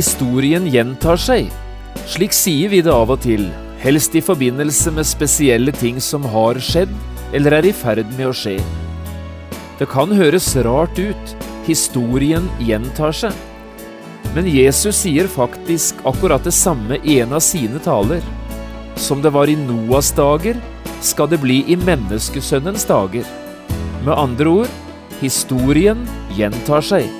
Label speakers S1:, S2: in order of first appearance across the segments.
S1: Historien gjentar seg. Slik sier vi det av og til, helst i forbindelse med spesielle ting som har skjedd, eller er i ferd med å skje. Det kan høres rart ut, historien gjentar seg. Men Jesus sier faktisk akkurat det samme i en av sine taler. Som det var i Noas dager, skal det bli i menneskesønnens dager. Med andre ord, historien gjentar seg.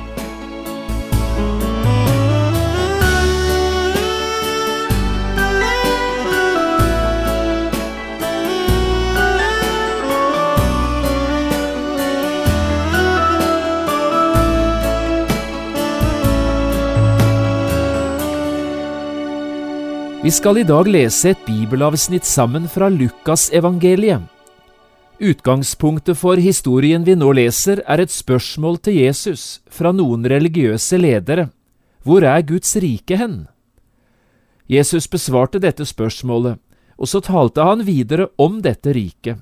S1: Vi skal i dag lese et bibelavsnitt sammen fra Lukasevangeliet. Utgangspunktet for historien vi nå leser, er et spørsmål til Jesus fra noen religiøse ledere. Hvor er Guds rike hen? Jesus besvarte dette spørsmålet, og så talte han videre om dette riket,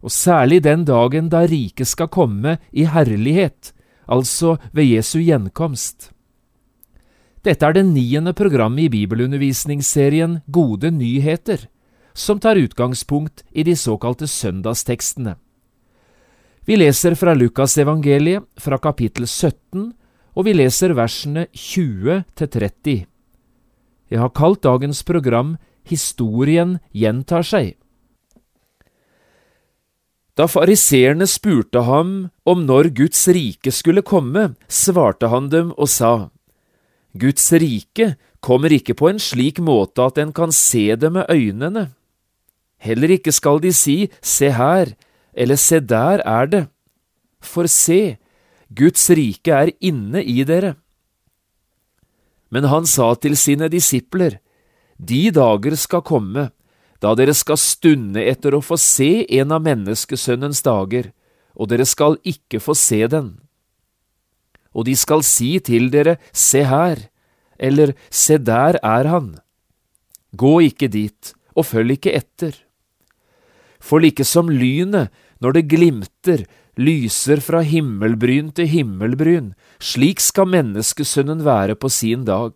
S1: og særlig den dagen da riket skal komme i herlighet, altså ved Jesu gjenkomst. Dette er det niende programmet i bibelundervisningsserien Gode nyheter, som tar utgangspunkt i de såkalte søndagstekstene. Vi leser fra Lukasevangeliet fra kapittel 17, og vi leser versene 20 til 30. Jeg har kalt dagens program Historien gjentar seg. Da fariseerne spurte ham om når Guds rike skulle komme, svarte han dem og sa, Guds rike kommer ikke på en slik måte at en kan se det med øynene. Heller ikke skal de si se her, eller se der er det. For se, Guds rike er inne i dere. Men han sa til sine disipler, De dager skal komme, da dere skal stunde etter å få se en av menneskesønnens dager, og dere skal ikke få se den og de skal si til dere, Se her, eller Se der er han. Gå ikke dit, og følg ikke etter. For like som lynet, når det glimter, lyser fra himmelbryn til himmelbryn, slik skal menneskesønnen være på sin dag.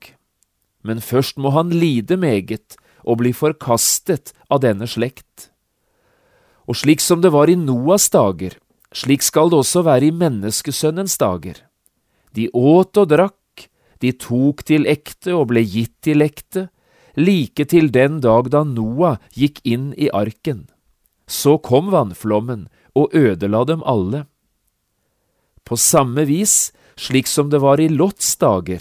S1: Men først må han lide meget og bli forkastet av denne slekt. Og slik som det var i Noas dager, slik skal det også være i menneskesønnens dager. De åt og drakk, de tok til ekte og ble gitt til ekte, like til den dag da Noah gikk inn i arken. Så kom vannflommen og ødela dem alle. På samme vis slik som det var i Lots dager.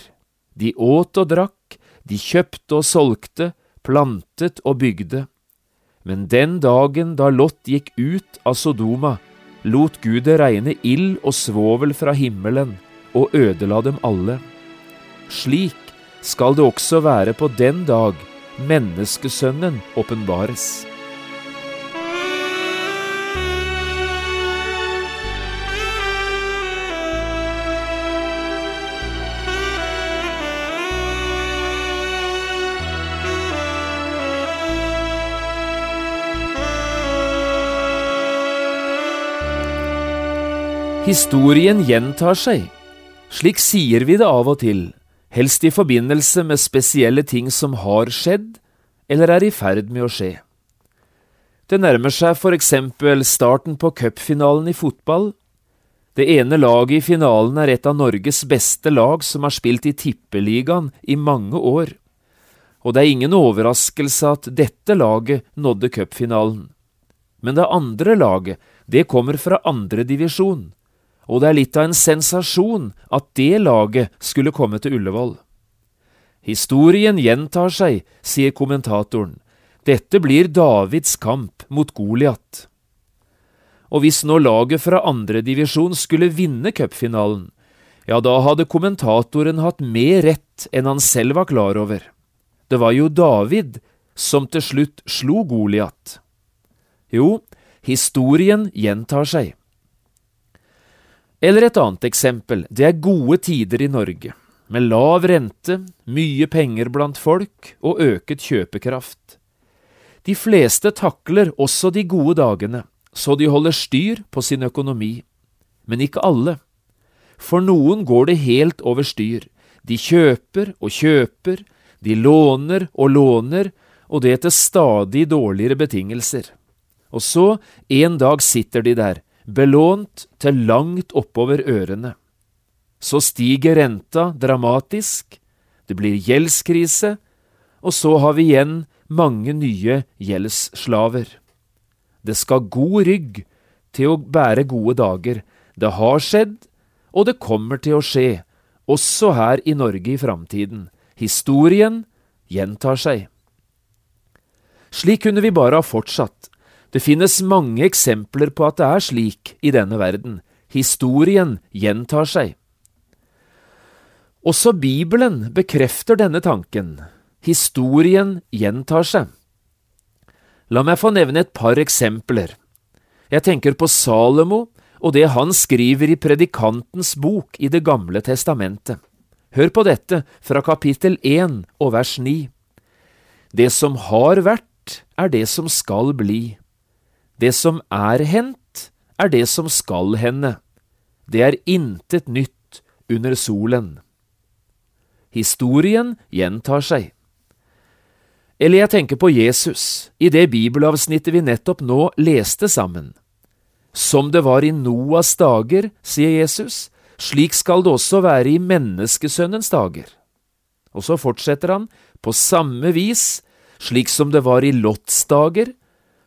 S1: De åt og drakk, de kjøpte og solgte, plantet og bygde. Men den dagen da Lot gikk ut av Sodoma, lot Gud det regne ild og svovel fra himmelen og ødela dem alle. Slik skal det også være på den dag menneskesønnen åpenbares. Historien gjentar seg. Slik sier vi det av og til, helst i forbindelse med spesielle ting som har skjedd, eller er i ferd med å skje. Det nærmer seg for eksempel starten på cupfinalen i fotball. Det ene laget i finalen er et av Norges beste lag som har spilt i Tippeligaen i mange år, og det er ingen overraskelse at dette laget nådde cupfinalen. Men det andre laget, det kommer fra andre divisjon, og det er litt av en sensasjon at det laget skulle komme til Ullevål. Historien gjentar seg, sier kommentatoren. Dette blir Davids kamp mot Goliat. Og hvis nå laget fra andredivisjon skulle vinne cupfinalen, ja, da hadde kommentatoren hatt mer rett enn han selv var klar over. Det var jo David som til slutt slo Goliat. Jo, historien gjentar seg. Eller et annet eksempel, det er gode tider i Norge, med lav rente, mye penger blant folk og øket kjøpekraft. De fleste takler også de gode dagene, så de holder styr på sin økonomi. Men ikke alle. For noen går det helt over styr. De kjøper og kjøper, de låner og låner, og det til stadig dårligere betingelser. Og så, en dag sitter de der, belånt til langt oppover ørene. Så stiger renta dramatisk, det blir gjeldskrise, og så har vi igjen mange nye gjeldsslaver. Det skal god rygg til å bære gode dager. Det har skjedd, og det kommer til å skje, også her i Norge i framtiden. Historien gjentar seg. Slik kunne vi bare ha fortsatt. Det finnes mange eksempler på at det er slik i denne verden. Historien gjentar seg. Også Bibelen bekrefter denne tanken. Historien gjentar seg. La meg få nevne et par eksempler. Jeg tenker på Salomo og det han skriver i Predikantens bok i Det gamle testamentet. Hør på dette fra kapittel 1 og vers 9. Det som har vært, er det som skal bli. Det som er hendt, er det som skal hende. Det er intet nytt under solen. Historien gjentar seg. Eller jeg tenker på Jesus, i det bibelavsnittet vi nettopp nå leste sammen. Som det var i Noas dager, sier Jesus, slik skal det også være i menneskesønnens dager. Og så fortsetter han, på samme vis slik som det var i Lots dager,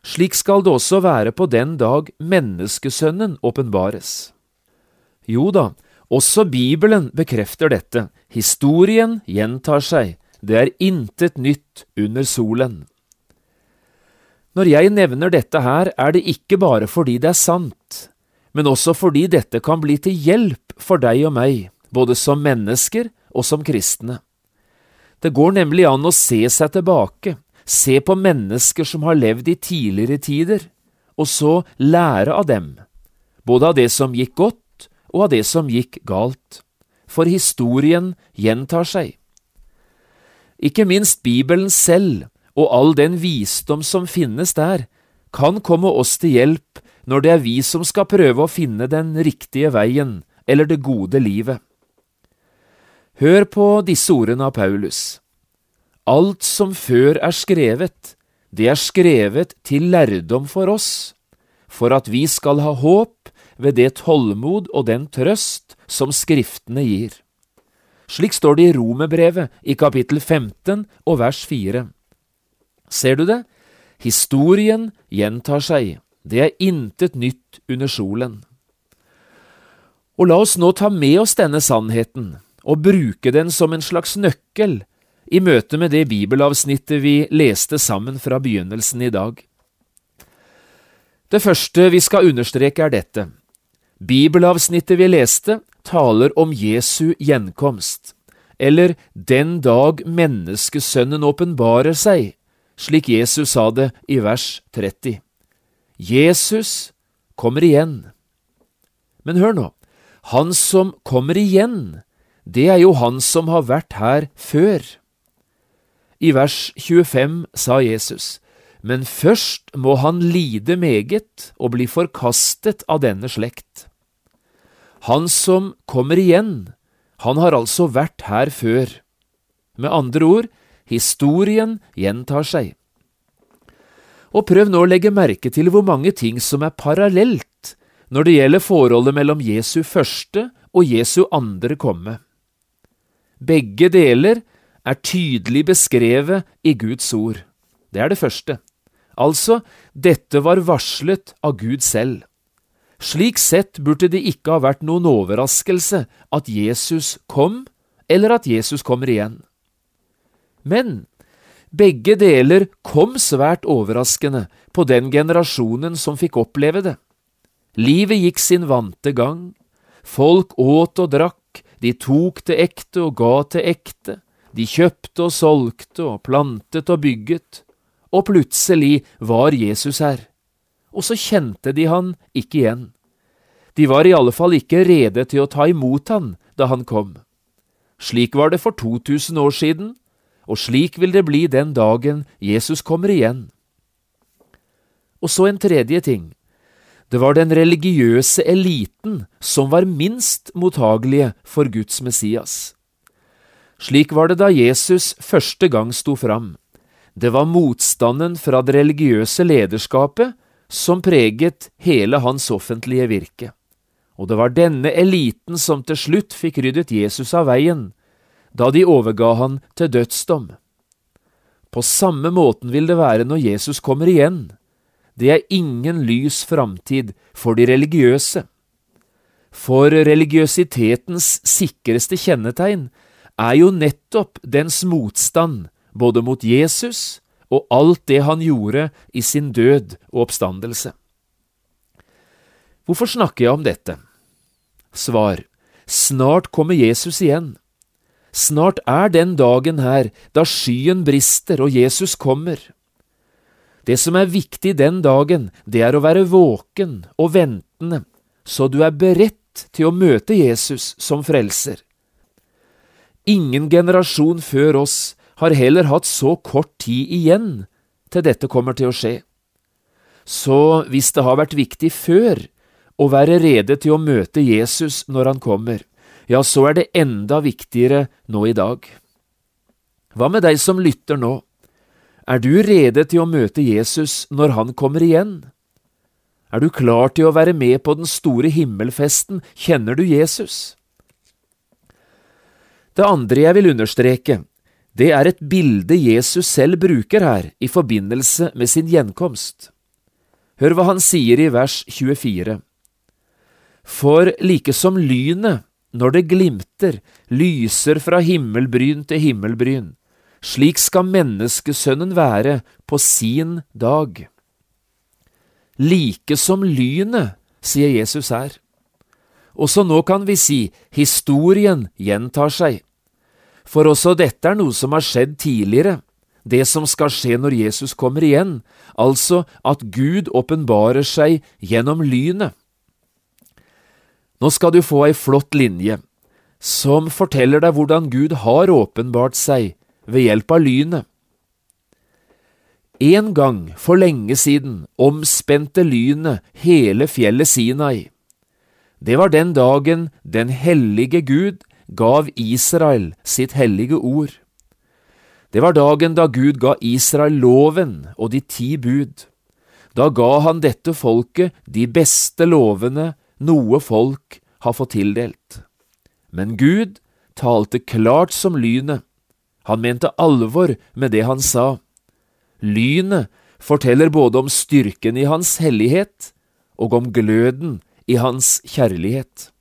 S1: slik skal det også være på den dag menneskesønnen åpenbares. Jo da, også Bibelen bekrefter dette, historien gjentar seg, det er intet nytt under solen. Når jeg nevner dette her, er det ikke bare fordi det er sant, men også fordi dette kan bli til hjelp for deg og meg, både som mennesker og som kristne. Det går nemlig an å se seg tilbake, se på mennesker som har levd i tidligere tider, og så lære av dem, både av det som gikk godt og av det som gikk galt, for historien gjentar seg. Ikke minst Bibelen selv og all den visdom som finnes der, kan komme oss til hjelp når det er vi som skal prøve å finne den riktige veien eller det gode livet. Hør på disse ordene av Paulus. Alt som før er skrevet, det er skrevet til lærdom for oss, for at vi skal ha håp ved det tålmod og den trøst som Skriftene gir. Slik står det i Romerbrevet i kapittel 15 og vers 4. Ser du det? Historien gjentar seg, det er intet nytt under solen. Og la oss nå ta med oss denne sannheten og bruke den som en slags nøkkel i møte med det bibelavsnittet vi leste sammen fra begynnelsen i dag. Det første vi skal understreke, er dette. Bibelavsnittet vi leste, taler om Jesu gjenkomst, eller den dag menneskesønnen åpenbarer seg, slik Jesus sa det i vers 30. Jesus kommer igjen. Men hør nå, han som kommer igjen, det er jo han som har vært her før. I vers 25 sa Jesus, men først må han lide meget og bli forkastet av denne slekt. Han som kommer igjen, han har altså vært her før. Med andre ord, historien gjentar seg. Og prøv nå å legge merke til hvor mange ting som er parallelt når det gjelder forholdet mellom Jesu første og Jesu andre komme. Begge deler er tydelig beskrevet i Guds ord. Det er det første. Altså, dette var varslet av Gud selv. Slik sett burde det ikke ha vært noen overraskelse at Jesus kom, eller at Jesus kommer igjen. Men begge deler kom svært overraskende på den generasjonen som fikk oppleve det. Livet gikk sin vante gang, folk åt og drakk, de tok det ekte og ga til ekte, de kjøpte og solgte og plantet og bygget, og plutselig var Jesus her, og så kjente de han ikke igjen. De var i alle fall ikke rede til å ta imot han da han kom. Slik var det for 2000 år siden, og slik vil det bli den dagen Jesus kommer igjen. Og så en tredje ting. Det var den religiøse eliten som var minst mottagelige for Guds Messias. Slik var det da Jesus første gang sto fram. Det var motstanden fra det religiøse lederskapet som preget hele hans offentlige virke. Og det var denne eliten som til slutt fikk ryddet Jesus av veien, da de overga han til dødsdom. På samme måten vil det være når Jesus kommer igjen. Det er ingen lys framtid for de religiøse. For religiøsitetens sikreste kjennetegn er jo nettopp dens motstand både mot Jesus og alt det han gjorde i sin død og oppstandelse. Hvorfor snakker jeg om dette? Svar. Snart kommer Jesus igjen. Snart er den dagen her da skyen brister og Jesus kommer. Det som er viktig den dagen, det er å være våken og ventende, så du er beredt til å møte Jesus som frelser. Ingen generasjon før oss har heller hatt så kort tid igjen til dette kommer til å skje. Så hvis det har vært viktig før å være rede til å møte Jesus når han kommer, ja, så er det enda viktigere nå i dag. Hva med deg som lytter nå? Er du rede til å møte Jesus når han kommer igjen? Er du klar til å være med på den store himmelfesten? Kjenner du Jesus? Det andre jeg vil understreke, det er et bilde Jesus selv bruker her i forbindelse med sin gjenkomst. Hør hva han sier i vers 24. For like som lynet, når det glimter, lyser fra himmelbryn til himmelbryn, slik skal menneskesønnen være på sin dag. Like som lynet, sier Jesus her. Også nå kan vi si historien gjentar seg. For også dette er noe som har skjedd tidligere, det som skal skje når Jesus kommer igjen, altså at Gud åpenbarer seg gjennom lynet. Nå skal du få ei flott linje som forteller deg hvordan Gud har åpenbart seg ved hjelp av lynet. En gang for lenge siden omspente lynet hele fjellet Sinai. Det var den dagen den hellige Gud gav Israel sitt hellige ord. Det var dagen da Gud ga Israel loven og de ti bud. Da ga han dette folket de beste lovene noe folk har fått tildelt. Men Gud talte klart som lynet. Han mente alvor med det han sa. Lynet forteller både om styrken i hans hellighet og om gløden i hans kjærlighet.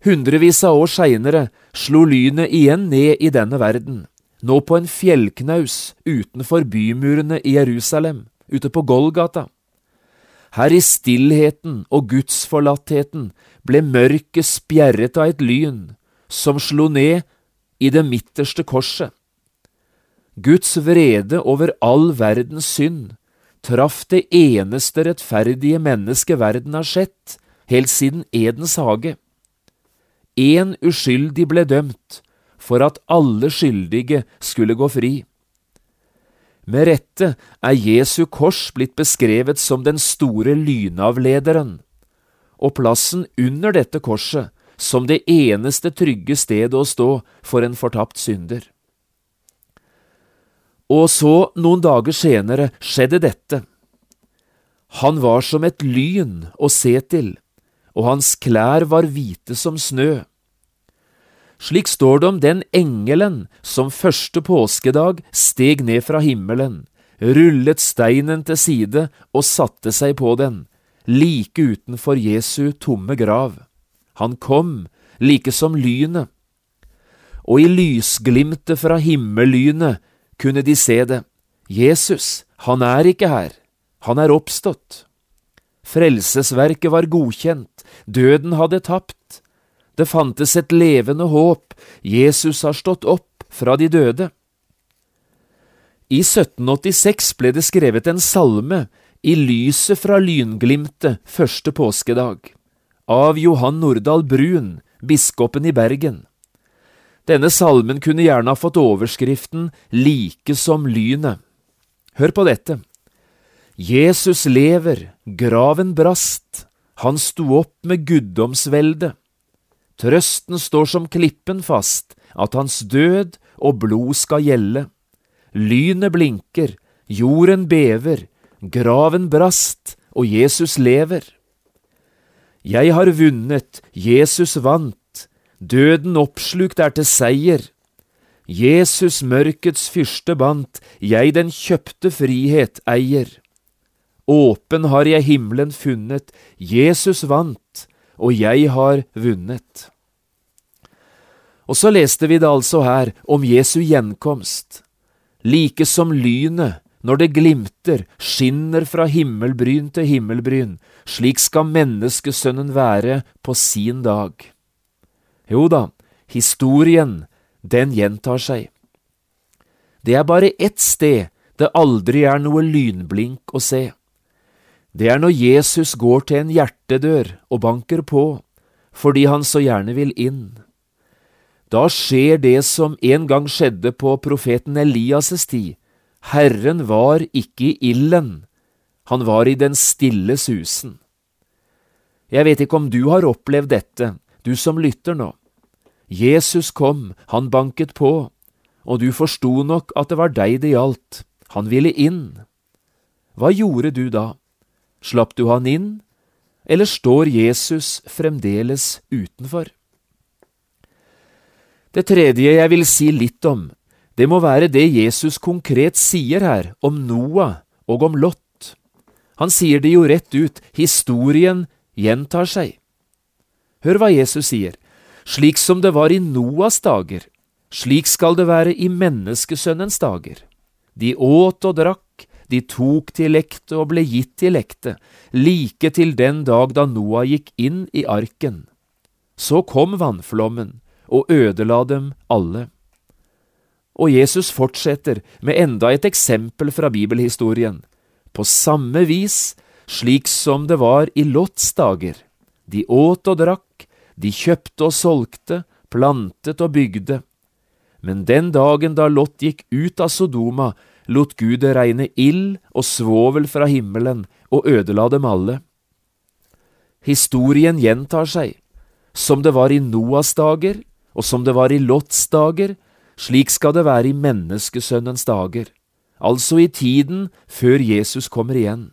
S1: Hundrevis av år seinere slo lynet igjen ned i denne verden, nå på en fjellknaus utenfor bymurene i Jerusalem, ute på Golgata. Her i stillheten og gudsforlattheten ble mørket spjerret av et lyn som slo ned i det midterste korset. Guds vrede over all verdens synd traff det eneste rettferdige mennesket verden har sett, helt siden Edens hage. Én uskyldig ble dømt for at alle skyldige skulle gå fri. Med rette er Jesu kors blitt beskrevet som den store lynavlederen, og plassen under dette korset som det eneste trygge stedet å stå for en fortapt synder. Og så, noen dager senere, skjedde dette. Han var som et lyn å se til, og hans klær var hvite som snø. Slik står det om den engelen som første påskedag steg ned fra himmelen, rullet steinen til side og satte seg på den, like utenfor Jesu tomme grav. Han kom, like som lynet. Og i lysglimtet fra himmellynet kunne de se det. Jesus, han er ikke her, han er oppstått. Frelsesverket var godkjent, døden hadde tapt, Det fantes et levende håp, Jesus har stått opp fra de døde. I 1786 ble det skrevet en salme, I lyset fra lynglimtet første påskedag, av Johan Nordahl Brun, biskopen i Bergen. Denne salmen kunne gjerne ha fått overskriften Like som lynet. Hør på dette. Jesus lever, graven brast, han sto opp med guddomsvelde. Trøsten står som klippen fast, at hans død og blod skal gjelde. Lynet blinker, jorden bever, graven brast, og Jesus lever. Jeg har vunnet, Jesus vant, døden oppslukt er til seier. Jesus mørkets fyrste bandt, jeg den kjøpte frihet eier. Åpen har jeg himmelen funnet, Jesus vant, og jeg har vunnet. Og så leste vi det altså her om Jesu gjenkomst. Like som lynet, når det glimter, skinner fra himmelbryn til himmelbryn, slik skal menneskesønnen være på sin dag. Jo da, historien, den gjentar seg. Det er bare ett sted det aldri er noe lynblink å se. Det er når Jesus går til en hjertedør og banker på, fordi han så gjerne vil inn. Da skjer det som en gang skjedde på profeten Elias' tid. Herren var ikke i ilden, han var i den stille susen. Jeg vet ikke om du har opplevd dette, du som lytter nå. Jesus kom, han banket på, og du forsto nok at det var deg det gjaldt, han ville inn. Hva gjorde du da? Slapp du han inn, eller står Jesus fremdeles utenfor? Det tredje jeg vil si litt om, det må være det Jesus konkret sier her om Noah og om Lot. Han sier det jo rett ut, historien gjentar seg. Hør hva Jesus sier, slik som det var i Noas dager, slik skal det være i menneskesønnens dager. De åt og drakk, de tok til lekte og ble gitt til lekte, like til den dag da Noah gikk inn i arken. Så kom vannflommen, og ødela dem alle. Og Jesus fortsetter med enda et eksempel fra bibelhistorien. På samme vis slik som det var i Lots dager. De åt og drakk, de kjøpte og solgte, plantet og bygde. Men den dagen da Lot gikk ut av Sodoma, lot Gud det regne ild og svovel fra himmelen og ødela dem alle. Historien gjentar seg, som det var i Noas dager, og som det var i Lots dager, slik skal det være i menneskesønnens dager, altså i tiden før Jesus kommer igjen.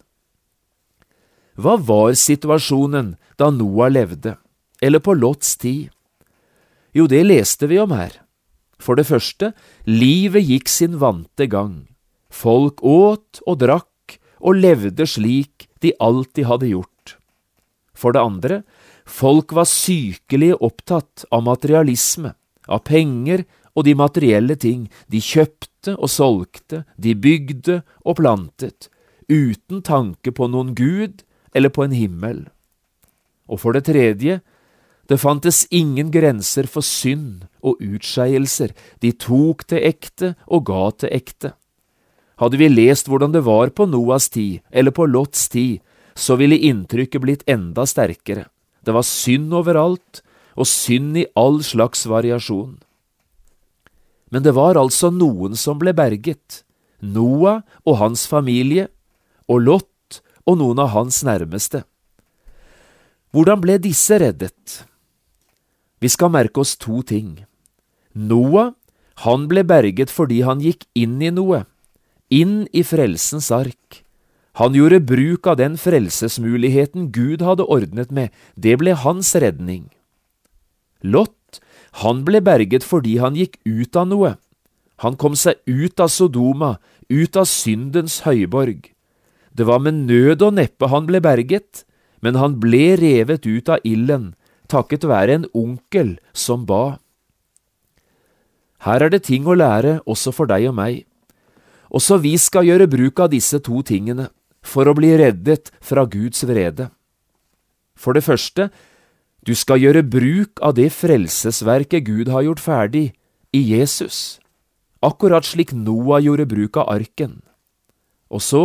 S1: Hva var situasjonen da Noah levde, eller på Lots tid? Jo, det leste vi om her. For det første, livet gikk sin vante gang. Folk åt og drakk og levde slik de alltid hadde gjort. For det andre, Folk var sykelig opptatt av materialisme, av penger og de materielle ting. De kjøpte og solgte, de bygde og plantet, uten tanke på noen gud eller på en himmel. Og for det tredje, det fantes ingen grenser for synd og utskeielser, de tok det ekte og ga til ekte. Hadde vi lest hvordan det var på Noas tid eller på Lots tid, så ville inntrykket blitt enda sterkere. Det var synd overalt, og synd i all slags variasjon. Men det var altså noen som ble berget, Noah og hans familie, og Lot og noen av hans nærmeste. Hvordan ble disse reddet? Vi skal merke oss to ting. Noah, han ble berget fordi han gikk inn i noe, inn i frelsens ark. Han gjorde bruk av den frelsesmuligheten Gud hadde ordnet med, det ble hans redning. Lot, han ble berget fordi han gikk ut av noe. Han kom seg ut av Sodoma, ut av syndens høyborg. Det var med nød og neppe han ble berget, men han ble revet ut av ilden, takket være en onkel som ba. Her er det ting å lære også for deg og meg. Også vi skal gjøre bruk av disse to tingene for å bli reddet fra Guds vrede. For det første, Du skal gjøre bruk av det frelsesverket Gud har gjort ferdig i Jesus, akkurat slik Noah gjorde bruk av arken. Og så,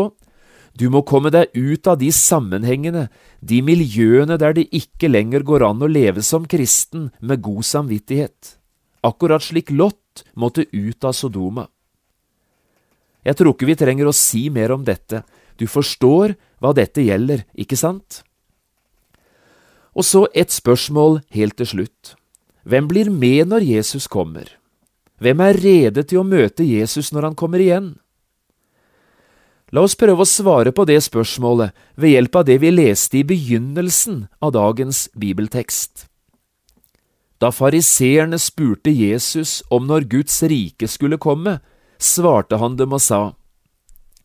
S1: du må komme deg ut av de sammenhengene, de miljøene der det ikke lenger går an å leve som kristen med god samvittighet, akkurat slik Lot måtte ut av Sodoma. Jeg tror ikke vi trenger å si mer om dette, du forstår hva dette gjelder, ikke sant? Og så et spørsmål helt til slutt. Hvem blir med når Jesus kommer? Hvem er rede til å møte Jesus når han kommer igjen? La oss prøve å svare på det spørsmålet ved hjelp av det vi leste i begynnelsen av dagens bibeltekst. Da fariseerne spurte Jesus om når Guds rike skulle komme, svarte han dem og sa,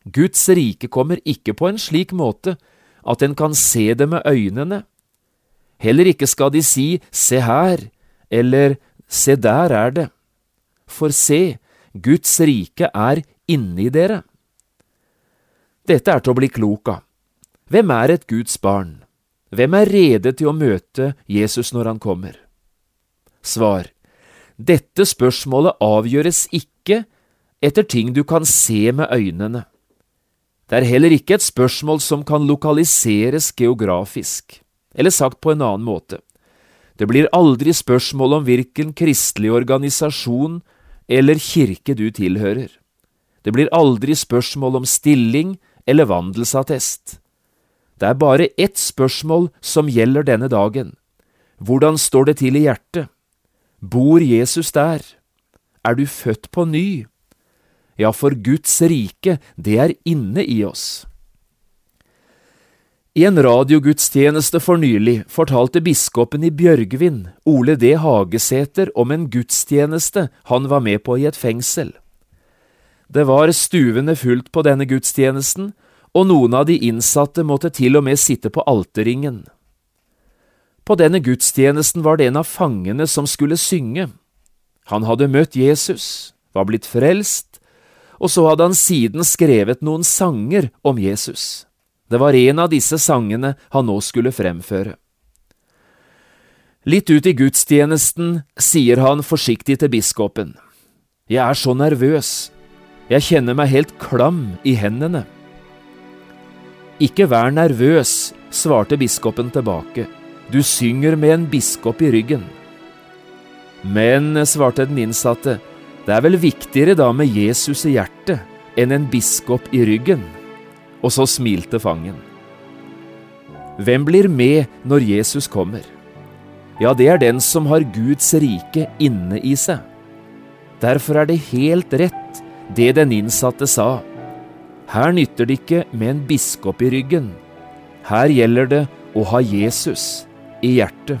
S1: Guds rike kommer ikke på en slik måte at en kan se det med øynene. Heller ikke skal de si Se her, eller Se der er det. For se, Guds rike er inni dere. Dette er til å bli klok av. Hvem er et Guds barn? Hvem er rede til å møte Jesus når han kommer? Svar. Dette spørsmålet avgjøres ikke etter ting du kan se med øynene. Det er heller ikke et spørsmål som kan lokaliseres geografisk, eller sagt på en annen måte. Det blir aldri spørsmål om hvilken kristelig organisasjon eller kirke du tilhører. Det blir aldri spørsmål om stilling eller vandelsattest. Det er bare ett spørsmål som gjelder denne dagen. Hvordan står det til i hjertet? Bor Jesus der? Er du født på ny? Ja, for Guds rike, det er inne i oss. I en radiogudstjeneste for nylig fortalte biskopen i Bjørgvin, Ole D. Hagesæter, om en gudstjeneste han var med på i et fengsel. Det var stuvende fullt på denne gudstjenesten, og noen av de innsatte måtte til og med sitte på alterringen. På denne gudstjenesten var det en av fangene som skulle synge. Han hadde møtt Jesus, var blitt frelst, og så hadde han siden skrevet noen sanger om Jesus. Det var en av disse sangene han nå skulle fremføre. Litt ut i gudstjenesten sier han forsiktig til biskopen. Jeg er så nervøs, jeg kjenner meg helt klam i hendene. Ikke vær nervøs, svarte biskopen tilbake, du synger med en biskop i ryggen. Men, svarte den innsatte, det er vel viktigere da med Jesus i hjertet enn en biskop i ryggen? Og så smilte fangen. Hvem blir med når Jesus kommer? Ja, det er den som har Guds rike inne i seg. Derfor er det helt rett, det den innsatte sa. Her nytter det ikke med en biskop i ryggen. Her gjelder det å ha Jesus i hjertet.